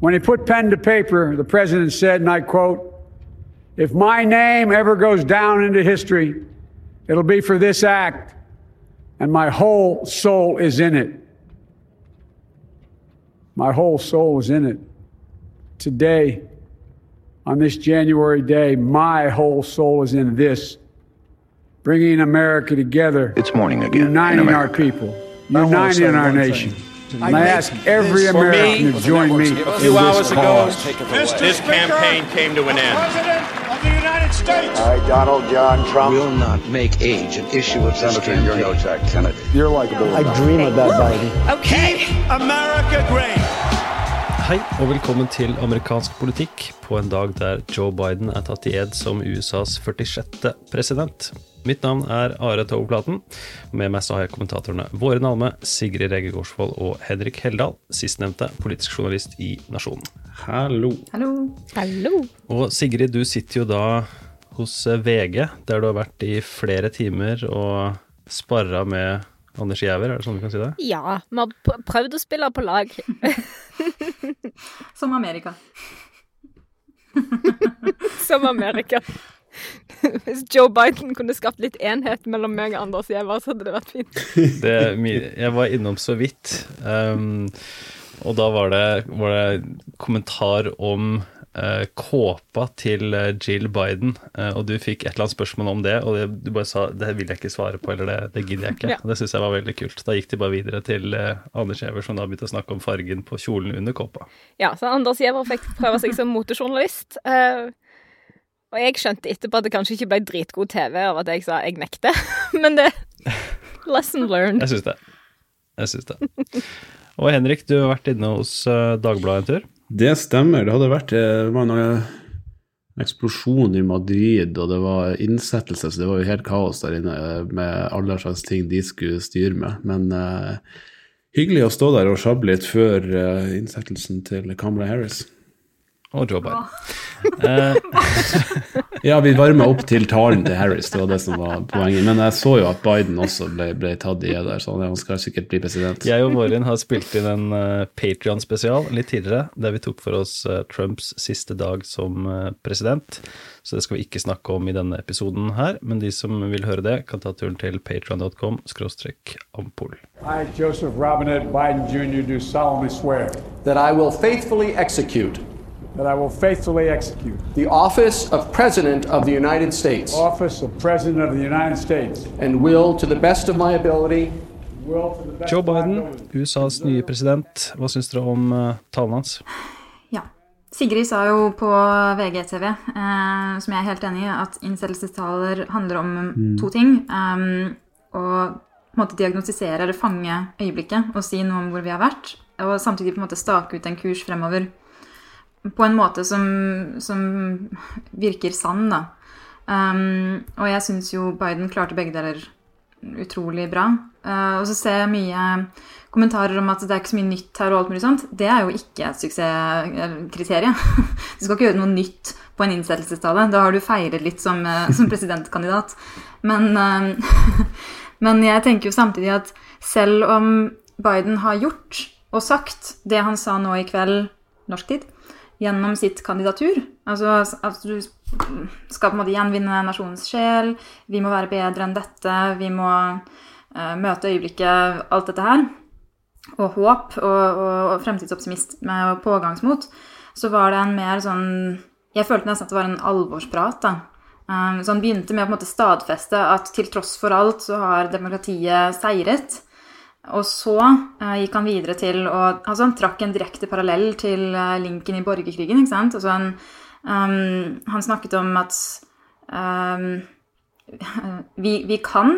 When he put pen to paper, the president said, and I quote, If my name ever goes down into history, it'll be for this act, and my whole soul is in it. My whole soul is in it. Today, on this January day, my whole soul is in this, bringing America together. It's morning again. Uniting our people, uniting our nation. And I ask every American to join me A few hours ago, cause. this campaign came to an end. President of the United States. I, Donald John Trump. will not make age an issue of this Senator, you're no campaign. Jack Kennedy. You're likable. I dream about Biden. Okay. America great. Hei og velkommen til amerikansk politikk på en dag der Joe Biden er tatt i ed som USAs 46. president. Mitt navn er Are Toveplaten. Med meg så har jeg kommentatorene Våren Alme, Sigrid Rege Gårdsvold og Henrik Heldal, sistnevnte politisk journalist i Nasjonen. Hallo. Hallo. Hallo. Og Sigrid, du sitter jo da hos VG, der du har vært i flere timer og sparra med Anders Giæver, er det sånn du kan si det? Ja, vi har prøvd å spille på lag. Som Amerika. Som Amerika. Hvis Joe Biden kunne skapt litt enhet mellom meg og Anders Giæver, så hadde det vært fint. Det, jeg var innom så vidt, um, og da var det, var det kommentar om eh, kåpa til eh, Jill Biden, eh, og du fikk et eller annet spørsmål om det, og det, du bare sa det vil jeg ikke svare på, eller det, det gidder jeg ikke. Ja. Og Det syns jeg var veldig kult. Da gikk de bare videre til eh, Anders Giæver, som da begynte å snakke om fargen på kjolen under kåpa. Ja, så Anders Giæver fikk prøve seg som motejournalist. eh, og jeg skjønte etterpå at det kanskje ikke ble dritgod TV av at jeg sa jeg nekter, men det Lesson learned. Jeg syns det. Jeg syns det. Og Henrik, du har vært inne hos eh, Dagbladet en tur. Det stemmer. Det hadde vært eh, det var en eksplosjon i Madrid, og det var innsettelse, så det var jo helt kaos der inne eh, med alle slags ting de skulle styre med. Men uh, hyggelig å stå der og sjabbe litt før uh, innsettelsen til Kamala Harris. Og Joe Biden. Eh, Ja, vi varma opp til talen til Harris, det var det som var poenget. Men jeg så jo at Biden også ble, ble tatt i der, så han skal sikkert bli president. Jeg og Vårin har spilt inn en uh, Patrion-spesial litt tidligere, der vi tok for oss eh, Trumps siste dag som eh, president. Så det skal vi ikke snakke om i denne episoden her, men de som vil høre det, kan ta turen til patreon.com skråstrekk ampol. I, Joseph Robinette Biden Jr., do solemnly swear That I will faithfully execute that I will faithfully execute the office of President of the United States office of President of the United States. and will, to the best of my ability, Will to the best Joe Biden. USAs nye president. Hva syns dere om eh, talen hans? Ja. Sigrid sa jo på VGTV, eh, som jeg er helt enig i, at innsettelsestaler handler om to ting. Um, å på en måte diagnostisere eller fange øyeblikket og si noe om hvor vi har vært. Og samtidig på en måte stake ut en kurs fremover på en måte som, som virker sann, da. Um, og jeg syns jo Biden klarte begge deler utrolig bra. Uh, og så ser jeg mye kommentarer om at det er ikke så mye nytt her og alt mulig sånt. Det er jo ikke et suksesskriterium. Du skal ikke gjøre noe nytt på en innsettelsestale. Da har du feiret litt som, eh, som presidentkandidat. Men, uh, men jeg tenker jo samtidig at selv om Biden har gjort og sagt det han sa nå i kveld, norsk tid, gjennom sitt kandidatur. Altså at du skal på en måte gjenvinne nasjonens sjel, vi må være bedre enn dette, vi må uh, møte øyeblikket, alt dette her. Og håp og, og, og fremtidsoptimisme og pågangsmot. Så var det en mer sånn Jeg følte nesten at det var en alvorsprat. da. Um, så han begynte med å på en måte stadfeste at til tross for alt så har demokratiet seiret. Og så eh, gikk han videre til å Altså, han trakk en direkte parallell til eh, linken i borgerkrigen, ikke sant? Altså, han, um, han snakket om at um, vi, vi kan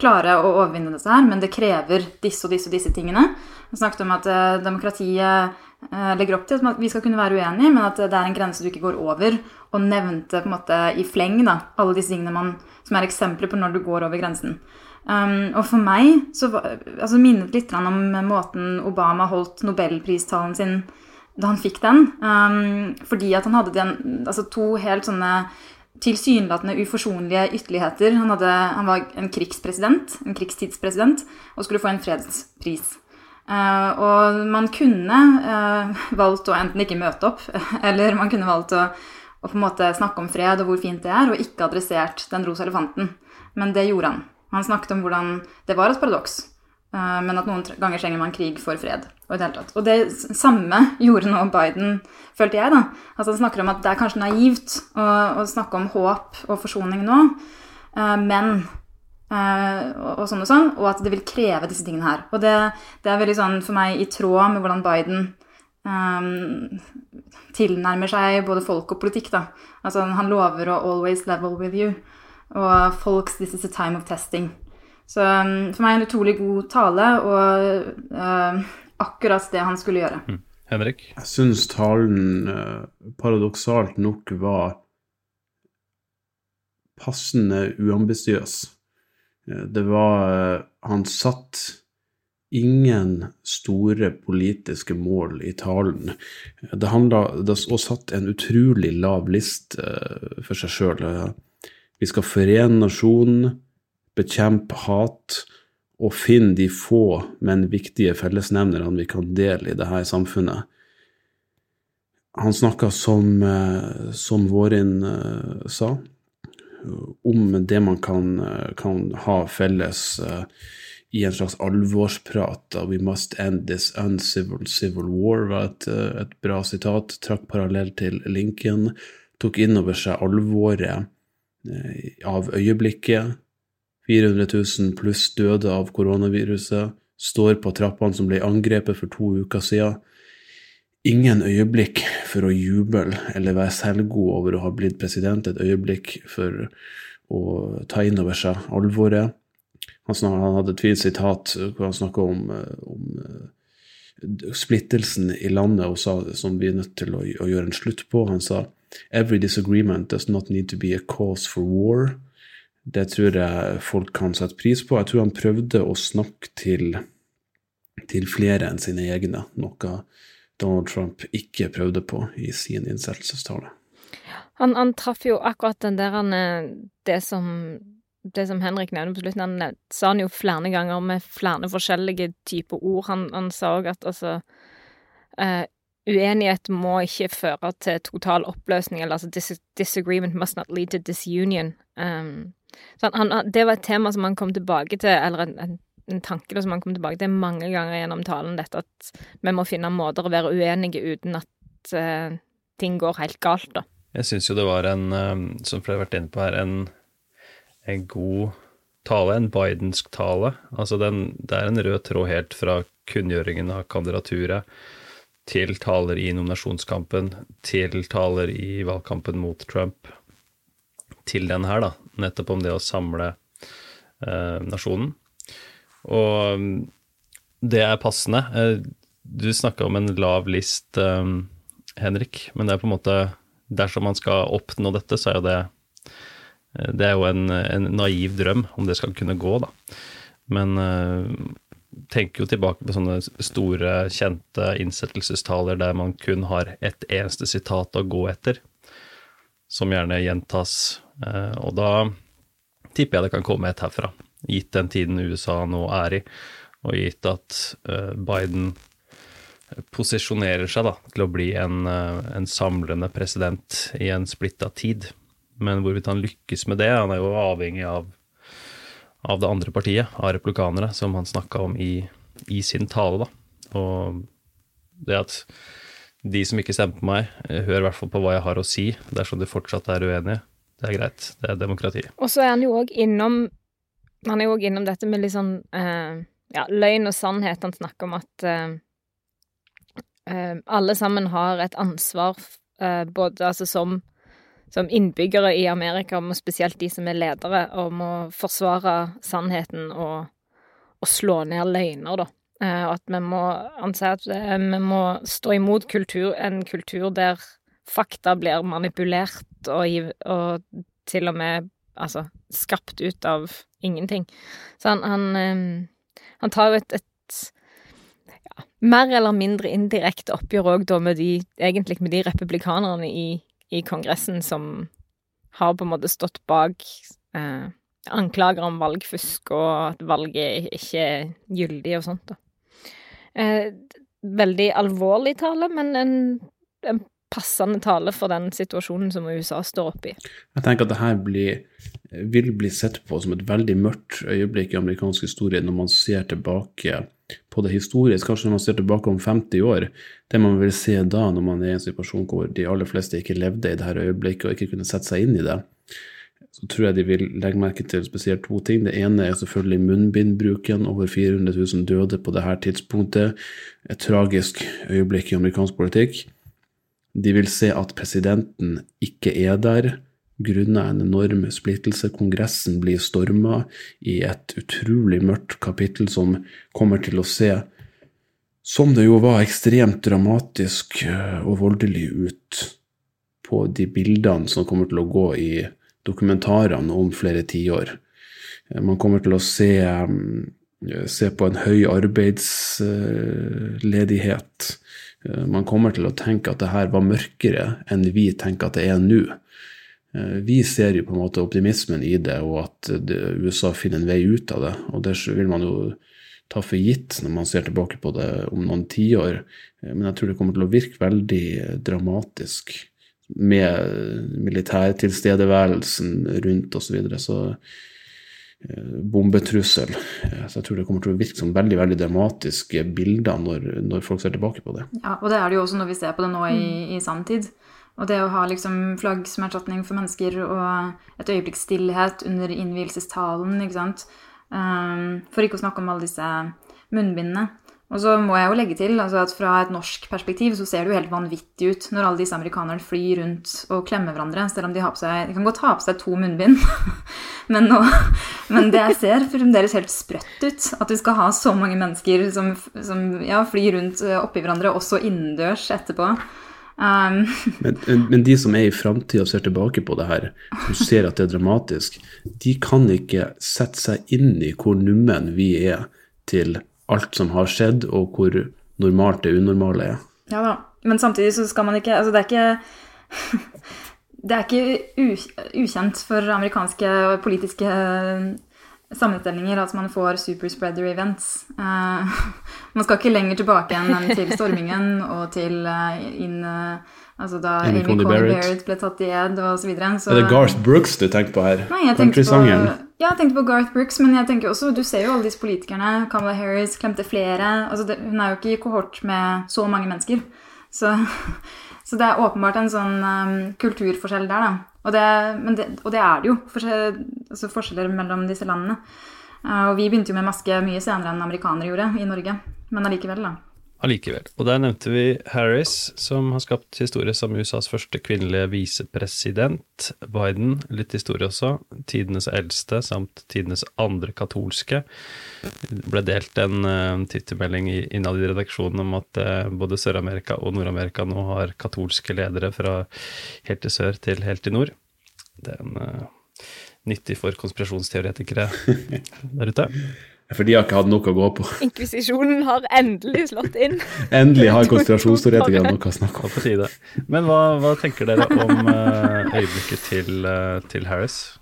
klare å overvinne dette her, men det krever disse og disse og disse tingene. Han snakket om at uh, demokratiet uh, legger opp til at vi skal kunne være uenige, men at det er en grense du ikke går over, og nevnte på en måte i fleng da, alle disse tingene man, som er eksempler på når du går over grensen. Um, og for meg så altså minnet litt om måten Obama holdt nobelpristalen sin da han fikk den. Um, fordi at han hadde den, altså to helt sånne tilsynelatende uforsonlige ytterligheter. Han, hadde, han var en krigspresident, en krigstidspresident, og skulle få en fredspris. Uh, og man kunne uh, valgt å enten ikke møte opp, eller man kunne valgt å, å, på en måte snakke om fred og hvor fint det er, og ikke adressert den rosa elefanten. Men det gjorde han. Han snakket om hvordan det var et paradoks, uh, men at noen ganger trenger man krig for fred. Og, det, og det samme gjorde nå Biden, følte jeg. da. Altså Han snakker om at det er kanskje naivt å, å snakke om håp og forsoning nå, men Uh, og sånn og sånn, og at det vil kreve disse tingene her. Og det, det er veldig sånn for meg i tråd med hvordan Biden um, tilnærmer seg både folk og politikk. da. Altså Han lover å 'always level with you', og 'folks this is a time of testing'. Så um, for meg en utrolig god tale, og uh, akkurat det han skulle gjøre. Mm. Henrik? Jeg syns talen uh, paradoksalt nok var passende uambisiøs. Det var eh, Han satt ingen store politiske mål i talen. Det handla og satt en utrolig lav liste eh, for seg sjøl. Vi skal forene nasjonen, bekjempe hat og finne de få, men viktige fellesnevnerne vi kan dele i dette samfunnet. Han snakka som, eh, som Vårin sa, om det man kan, kan ha felles i en slags alvorsprat. 'We must end this uncivil civil war' var et, et bra sitat. Trakk parallell til Lincoln. Tok inn over seg alvoret av øyeblikket. 400 000 pluss døde av koronaviruset. Står på trappene som ble angrepet for to uker siden ingen øyeblikk for å juble eller være selvgod over å ha blitt president, et øyeblikk for å ta inn over seg alvoret. Han, snakket, han hadde et fint sitat hvor han snakka om, eh, om, eh, splittelsen i landet og sa, som vi er nødt til å, å gjøre en slutt på. Han sa «Every disagreement does not need to be a cause for war». Det tror jeg folk kan sette pris på. Jeg tror han prøvde å snakke til, til flere enn sine egne, noe Donald Trump ikke prøvde på i sin innsettelsestale. Han, han traff jo akkurat den der han Det som, det som Henrik nevner på slutten, han sa han jo flere ganger med flere forskjellige typer ord. Han, han sa òg at altså uh, Uenighet må ikke føre til total oppløsning, eller altså dis disagreement must not lead to disunion. Um, han, han, det var et tema som han kom tilbake til, eller en, en en tanke da, som han kom tilbake til mange ganger gjennom talen, dette at vi må finne måter å være uenige uten at uh, ting går helt galt, da. Jeg syns jo det var en, um, som flere har vært inne på her, en, en god tale, en bidensk tale. Altså den, det er en rød tråd helt fra kunngjøringen av kandidaturet til taler i nominasjonskampen, til taler i valgkampen mot Trump, til den her, da. Nettopp om det å samle eh, nasjonen. Og um, det er passende. Eh, du snakka om en lav list, eh, Henrik, men det er på en måte Dersom man skal oppnå dette, så er jo det eh, Det er jo en, en naiv drøm, om det skal kunne gå, da. Men uh, tenker jo tilbake på sånne store, kjente innsettelsestaler der man kun har ett eneste sitat å gå etter, som gjerne gjentas. Uh, og da tipper jeg det kan komme et herfra gitt den tiden USA nå er i, og gitt at uh, Biden posisjonerer seg da, til å bli en, uh, en samlende president i en splitta tid. Men hvorvidt han lykkes med det, han er jo avhengig av, av det andre partiet, av replikanere, som han snakka om i, i, sin tale. da. Og det at de som ikke stemmer på meg, eh, hører i hvert fall på hva jeg har å si, dersom de fortsatt er uenige. Det er greit. Det er demokrati. Og så er han jo òg innom han er jo òg innom dette med litt sånn eh, ja, løgn og sannhet. Han snakker om at eh, eh, alle sammen har et ansvar, eh, både altså som, som innbyggere i Amerika, og spesielt de som er ledere, om å forsvare sannheten og, og slå ned løgner, da. Eh, og at vi må anse at eh, vi må stå imot kultur, en kultur der fakta blir manipulert og, og til og med altså, skapt ut av ingenting. Så han, han, ehm, han tar jo et, et ja, mer eller mindre indirekte oppgjør òg da med de, egentlig med de republikanerne i, i, Kongressen som har på en måte stått bak eh, anklager om valgfusk og at valget ikke er gyldig og sånt, da. eh, veldig alvorlig tale, men en, en passende tale for den situasjonen som USA står oppe i. Jeg tenker at det her vil bli sett på som et veldig mørkt øyeblikk i amerikansk historie når man ser tilbake på det historisk, kanskje når man ser tilbake om 50 år. Det man vil se da, når man er i en situasjon hvor de aller fleste ikke levde i det her øyeblikket og ikke kunne sette seg inn i det, så tror jeg de vil legge merke til spesielt to ting. Det ene er selvfølgelig munnbindbruken. Over 400 000 døde på dette tidspunktet. Et tragisk øyeblikk i amerikansk politikk. De vil se at presidenten ikke er der grunnet en enorm splittelse. Kongressen blir storma i et utrolig mørkt kapittel som kommer til å se, som det jo var, ekstremt dramatisk og voldelig ut på de bildene som kommer til å gå i dokumentarene om flere tiår. Man kommer til å se, se på en høy arbeidsledighet. Man kommer til å tenke at det her var mørkere enn vi tenker at det er nå. Vi ser jo på en måte optimismen i det, og at USA finner en vei ut av det. Og det vil man jo ta for gitt når man ser tilbake på det om noen tiår. Men jeg tror det kommer til å virke veldig dramatisk med militærtilstedeværelsen rundt osv. Så, videre. så bombetrussel. Så jeg tror det kommer til å virke som veldig veldig dramatiske bilder når, når, folk ser tilbake på det. Ja, og det er det jo også når vi ser på det nå i, i sanntid. Og det å ha liksom flagg som erstatning for mennesker og et øyeblikks stillhet under innvielsestalen, ikke sant. Um, for ikke å snakke om alle disse munnbindene. Og så må jeg jo legge til altså at fra et norsk perspektiv så ser det jo helt vanvittig ut når alle disse amerikanerne flyr rundt og klemmer hverandre, selv om de har på seg De kan godt ha på seg to munnbind, men, nå, men det ser fremdeles helt sprøtt ut. At du skal ha så mange mennesker som, som ja, flyr rundt oppi hverandre, også innendørs etterpå. Um. Men, men, de som er i framtida og ser tilbake på det her, som ser at det er dramatisk, de kan ikke sette seg inn i hvor nummen vi er til alt som har skjedd, og hvor normalt det unormale er. Ja da, men samtidig så skal man ikke Altså, det er ikke Det er ikke ukjent for amerikanske politiske sammenstillinger at man får superspreader events. Uh, man skal ikke lenger tilbake enn til stormingen og til uh, inn uh, Altså da Amy, Amy Coney Barrett. Barrett ble tatt i ed og så videre. Så, er det Garth Brooks du tenker på her? Nei, jeg tenkte på, ja, jeg tenkte på Garth Brooks, men jeg tenker også Du ser jo alle disse politikerne. Kamala Harris klemte flere. Altså det, hun er jo ikke i kohort med så mange mennesker. Så, så det er åpenbart en sånn um, kulturforskjell der, da. Og det, det, og det, er det jo. Forskjell, altså forskjeller mellom disse landene. Uh, og vi begynte jo med maske mye senere enn amerikanere gjorde i Norge. Men allikevel, da. Allikevel. Og der nevnte vi Harris, som har skapt historie som USAs første kvinnelige visepresident. Biden, litt historie også. Tidenes eldste samt tidenes andre katolske. Det ble delt en uh, tittelmelding innad i redaksjonen om at uh, både Sør-Amerika og Nord-Amerika nå har katolske ledere fra helt til sør til helt til nord. Det er en uh, nyttig for konspirasjonsteoretikere der ute. For de har ikke hatt noe å gå på. Inkvisisjonen har endelig slått inn. endelig har konspirasjonsteoretikerne noe å snakke om. På tide. Men hva, hva tenker dere om uh, øyeblikket til, uh, til Harris?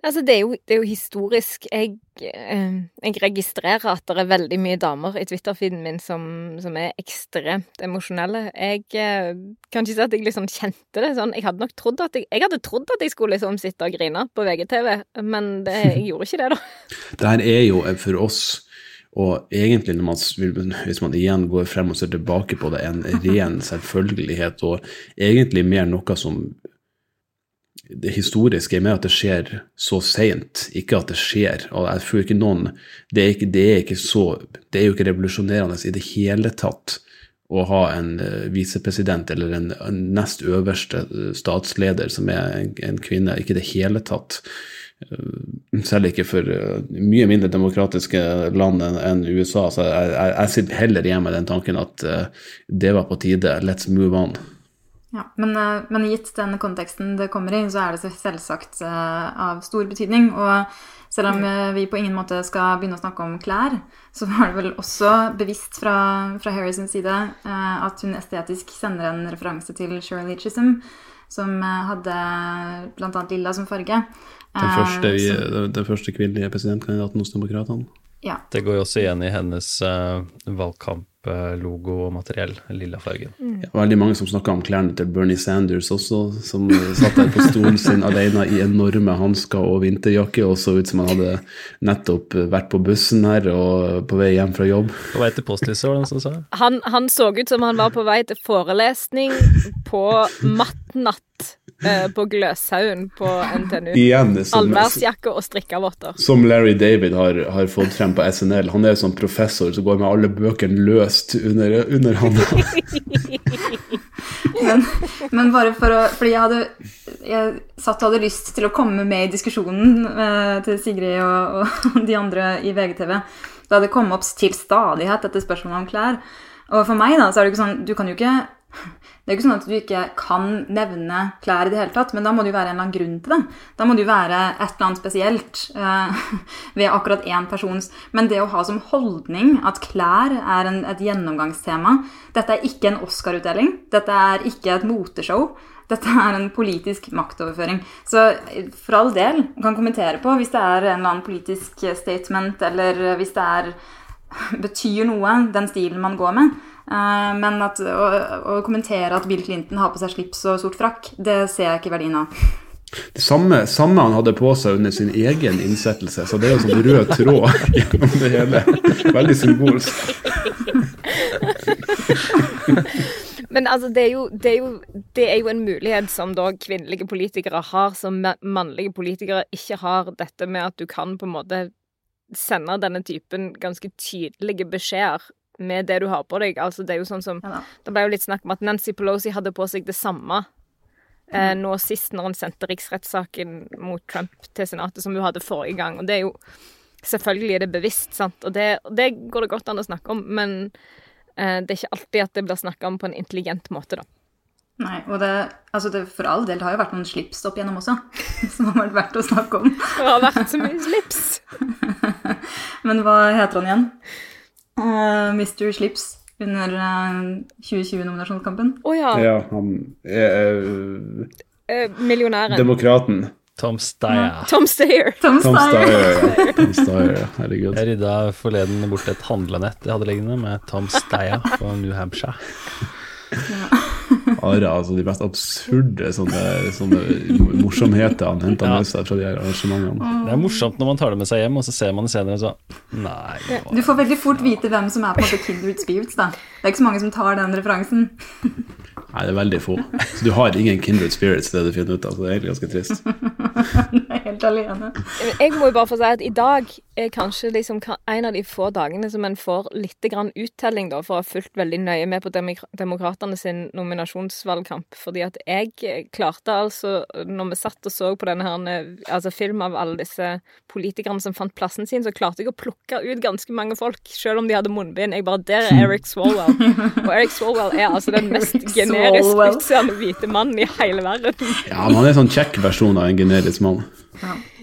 Altså, det er jo, det er jo historisk. Jeg, eh, jeg, registrerer at det er veldig mye damer i Twitter-feeden min som, som, er ekstremt emosjonelle. Jeg eh, kan ikke si at jeg liksom kjente det sånn. Jeg hadde nok trodd at jeg, jeg hadde trodd at jeg skulle liksom sitte og grine på VGTV, men det, jeg gjorde ikke det, da. det her er jo for oss og egentlig, man, hvis man igjen går frem og ser tilbake på det, en ren selvfølgelighet, og egentlig mer noe som det historiske med at det skjer så seint, ikke at det skjer. Og jeg tror ikke noen det er, ikke, det er, ikke, så Det er jo ikke revolusjonerende i det hele tatt å ha en uh, visepresident eller en, en, nest øverste uh, statsleder som er en, en, kvinne. Ikke i det hele tatt. Uh, selv ikke for mye mindre demokratiske land enn en USA. Så jeg, jeg, jeg sitter heller igjen med den tanken at det var på tide. Let's move on. Ja, men, eh, men, gitt den konteksten det kommer i, så er det selvsagt uh, av stor betydning. Og selv om uh, vi på ingen måte skal begynne å snakke om klær, så var det vel også bevisst fra, fra Harrisons side uh, at hun estetisk sender en referanse til Shirley Chisholm, som hadde bl.a. lilla som farge. Den første, som, den første kvinnelige presidentkandidaten hos Demokratene. Ja. Det går jo også igjen i hennes uh, valgkamplogo og materiell, lilla fargen. Ja, veldig mange som snakka om klærne til Bernie Sanders også, som satt der på stolen sin alene i enorme hansker og vinterjakke og så ut som han hadde nettopp vært på bussen her og på vei hjem fra jobb. På vei til posthuset, var det noen som sa? Han, han så ut som han var på vei til forelesning på mattnatt eh, på Gløshaugen på NTNU. Igjen, som- Allværsjakke og strikkavotter. Som Larry David har, har fått frem på SNL. Han er jo sånn professor som går med alle bøkene løst under, under hånda. Men, men bare for å Fordi jeg hadde Jeg satt og hadde lyst til å komme med i diskusjonen eh, til Sigrid og, og de andre i VGTV. Da det kom opp til stadighet dette spørsmålet om klær. Og for meg, da, så er det ikke sånn Du kan jo ikke det er ikke sånn at du ikke kan nevne klær i det hele tatt, men da må det jo være en eller annen grunn til det. Da må det jo være et eller annet spesielt eh, ved akkurat én persons Men det å ha som holdning at klær er en, et gjennomgangstema Dette er ikke en Oscar-utdeling. Dette er ikke et moteshow. Dette er en politisk maktoverføring. Så eh, for all del, kan kommentere på hvis det er en eller annen politisk statement, eller hvis det er betyr noe, den stilen man går med. Eh, Men at, å, å kommentere at Bill Clinton har på seg slips og sort frakk, det ser jeg ikke verdien av. Det samme, samme han hadde på seg under sin egen innsettelse, så det er jo sånn rød tråd gjennom det hele. Veldig symbolsk. Men altså, det er, jo, det, er jo, det er jo en mulighet som da kvinnelige politikere har, som mannlige politikere ikke har. Dette med at du kan på en måte sende denne typen ganske tydelige beskjeder med det du har på deg. Altså, det er jo sånn som Det ble jo litt snakk om at Nancy Pelosi hadde på seg det samme eh, nå sist, når hun sendte riksrettssaken mot Trump til Senatet, som hun hadde forrige gang. Og det er jo Selvfølgelig er det bevisst, sant, og det, det går det godt an å snakke om, men eh, det er ikke alltid at det blir snakka om på en intelligent måte, da. Nei, og det, altså det, for all del, det har jo vært noen slips opp igjennom også, som har vært verdt å snakke om. Det har vært så mye slips. Men hva heter han igjen? Eh, Mr. Slips under uh, 2020-nominasjonskampen. Å ja. Ja, han er Eh, millionæren. demokraten. Tom Steyer. Tom Steyer. Tom Tom Steyer, ja. Tom Steyer. Herregud. Jeg rydda forleden bort et handlenett jeg hadde liggende med Tom Steyer fra New Hampshire. Are, altså de mest absurde sånne, sånne morsomheter han henta Ja. med seg fra de her arrangementene. Det er morsomt når man tar det med seg hjem, og så ser man det senere og så Nei. var- Du får veldig fort vite hvem som er på en måte kindred spirits. da. Det er ikke så mange som tar den referansen. Nei, det er veldig få. Så du har ingen kindred spirits, det du finner ut av. Så det er egentlig ganske trist. Du er helt alene. Jeg må jo bare få si at i dag er kanskje liksom en av de få dagene som en får litt grann uttelling, da, for å ha fulgt veldig nøye med på Demok- Demokratene sin nominasjonsvalgkamp. Fordi at jeg klarte altså, når vi satt og så på denne her, altså film av alle disse politikerne som fant plassen sin, så klarte jeg å plukke ut ganske mange folk, selv om de hadde munnbind. Jeg bare Der er Eric Swalwell. Og Eric Swalwell er altså den mest generisk utseende hvite mannen i hele verden. Ja, han er en sånn kjekk versjon av en generisk mann.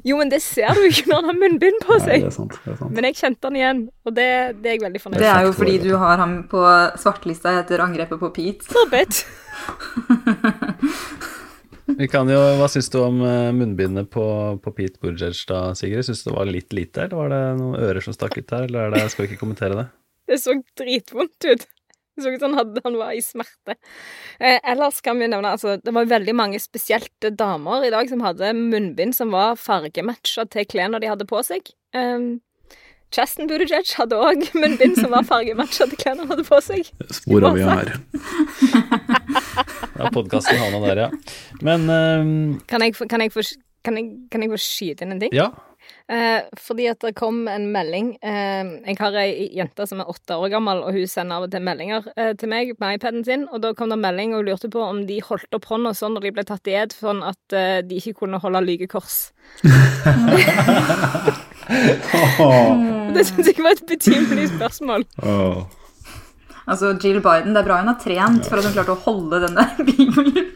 Jo, men det ser du ikke når han har munnbind på Nei, seg. det er sant. Det er sant. Men jeg kjente han igjen, og det, det er jeg veldig fornøyd Det er jo fordi du har ham på svartelista etter angrepet på Pete. Så. Vi kan jo, Hva syns du om eh, munnbindet på, på Pete Buttigieg da, Sigrid? Syns du det var litt lite, eller var det noen ører som stakk ut der? Eller er det, skal vi ikke kommentere det? Det så dritvondt ut. Det så ut som han, han var i smerte. Eh, ellers kan vi nevne altså, det var veldig mange spesielt damer i dag som hadde munnbind som var fargematcha til klærne de hadde på seg. Um, Chasten Buttigieg hadde òg munnbind som var fargematcha til klærne han hadde på seg. Spora vi har. Ja, podkasten havna der, ja. Men eh, Kan jeg, kan jeg, få, kan jeg, kan jeg få skyte inn en ting? ja. Eh, fordi at det kom en melding eh, Jeg har ei jente som er åtte år gammel, og hun sender av og til meldinger eh, til meg på iPaden sin, og da kom det en melding og hun lurte på om de holdt opp hånda sånn når de ble tatt i ed, sånn at eh, de ikke kunne holde lygekors. Det syns jeg var et betimelig spørsmål. Oh. Altså, Jill Biden, det er bra hun har trent for at hun klarte å holde den der bibelen.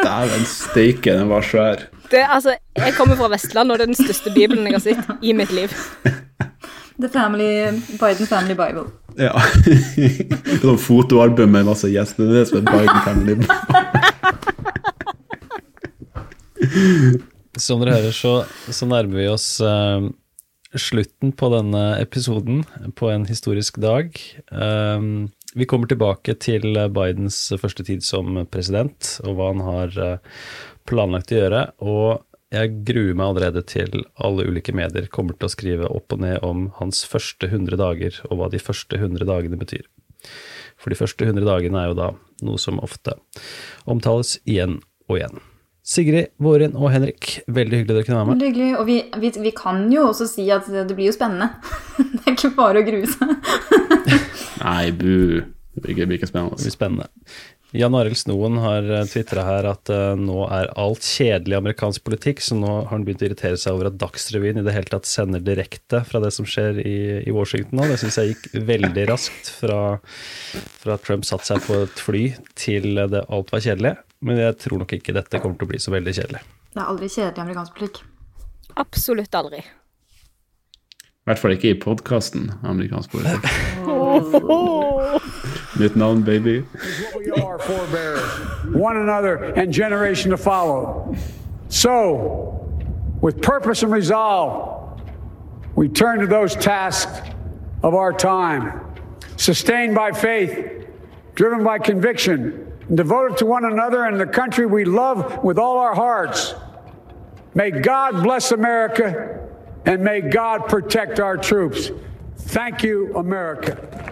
Dæven steike, den var svær. Det, altså, jeg kommer fra Vestland, og det er den største bibelen jeg har sett i mitt liv. The family, Biden Family Bible. Ja. sånn fotoalbum med masse gjester. Det er det som er Biden Family. Som dere hører, så, så nærmer vi oss eh, slutten på denne episoden på en historisk dag. Um, vi kommer tilbake til Bidens første tid som president, og hva han har uh, planlagt å gjøre. Og jeg gruer meg allerede til alle ulike medier kommer til å skrive opp og ned om hans første 100 dager, og hva de første 100 dagene betyr. For de første 100 dagene er jo da noe som ofte omtales igjen og igjen. Sigrid, Vårin og Henrik, veldig hyggelig dere kunne være med. Veldig hyggelig, Og vi, vi, vi, kan jo også si at det blir jo spennende. det er ikke bare å grue seg. Nei, bu. Det blir ikke spennende. Det blir spennende. Jan Arild Snoen har eh, tvitra her at uh, nå er alt kjedelig amerikansk politikk, så nå har han begynt å irritere seg over at Dagsrevyen i det hele tatt sender direkte fra det som skjer i, i Washington nå. Det syns jeg gikk veldig raskt fra, fra Trump satte seg på et fly til det alt var kjedelig. Men jeg tror nok ikke dette kommer til å bli så veldig kjedelig. Det er aldri kjedelig amerikansk politikk. Absolutt aldri. I hvert fall ikke i podkasten amerikansk politikk. Nytt navn, baby. We are forebears, one another and generation to follow. So, with purpose and resolve, we turn to those tasks of our time, sustained by faith, driven by conviction, and devoted to one another and the country we love with all our hearts. May God bless America and may God protect our troops. Thank you, America.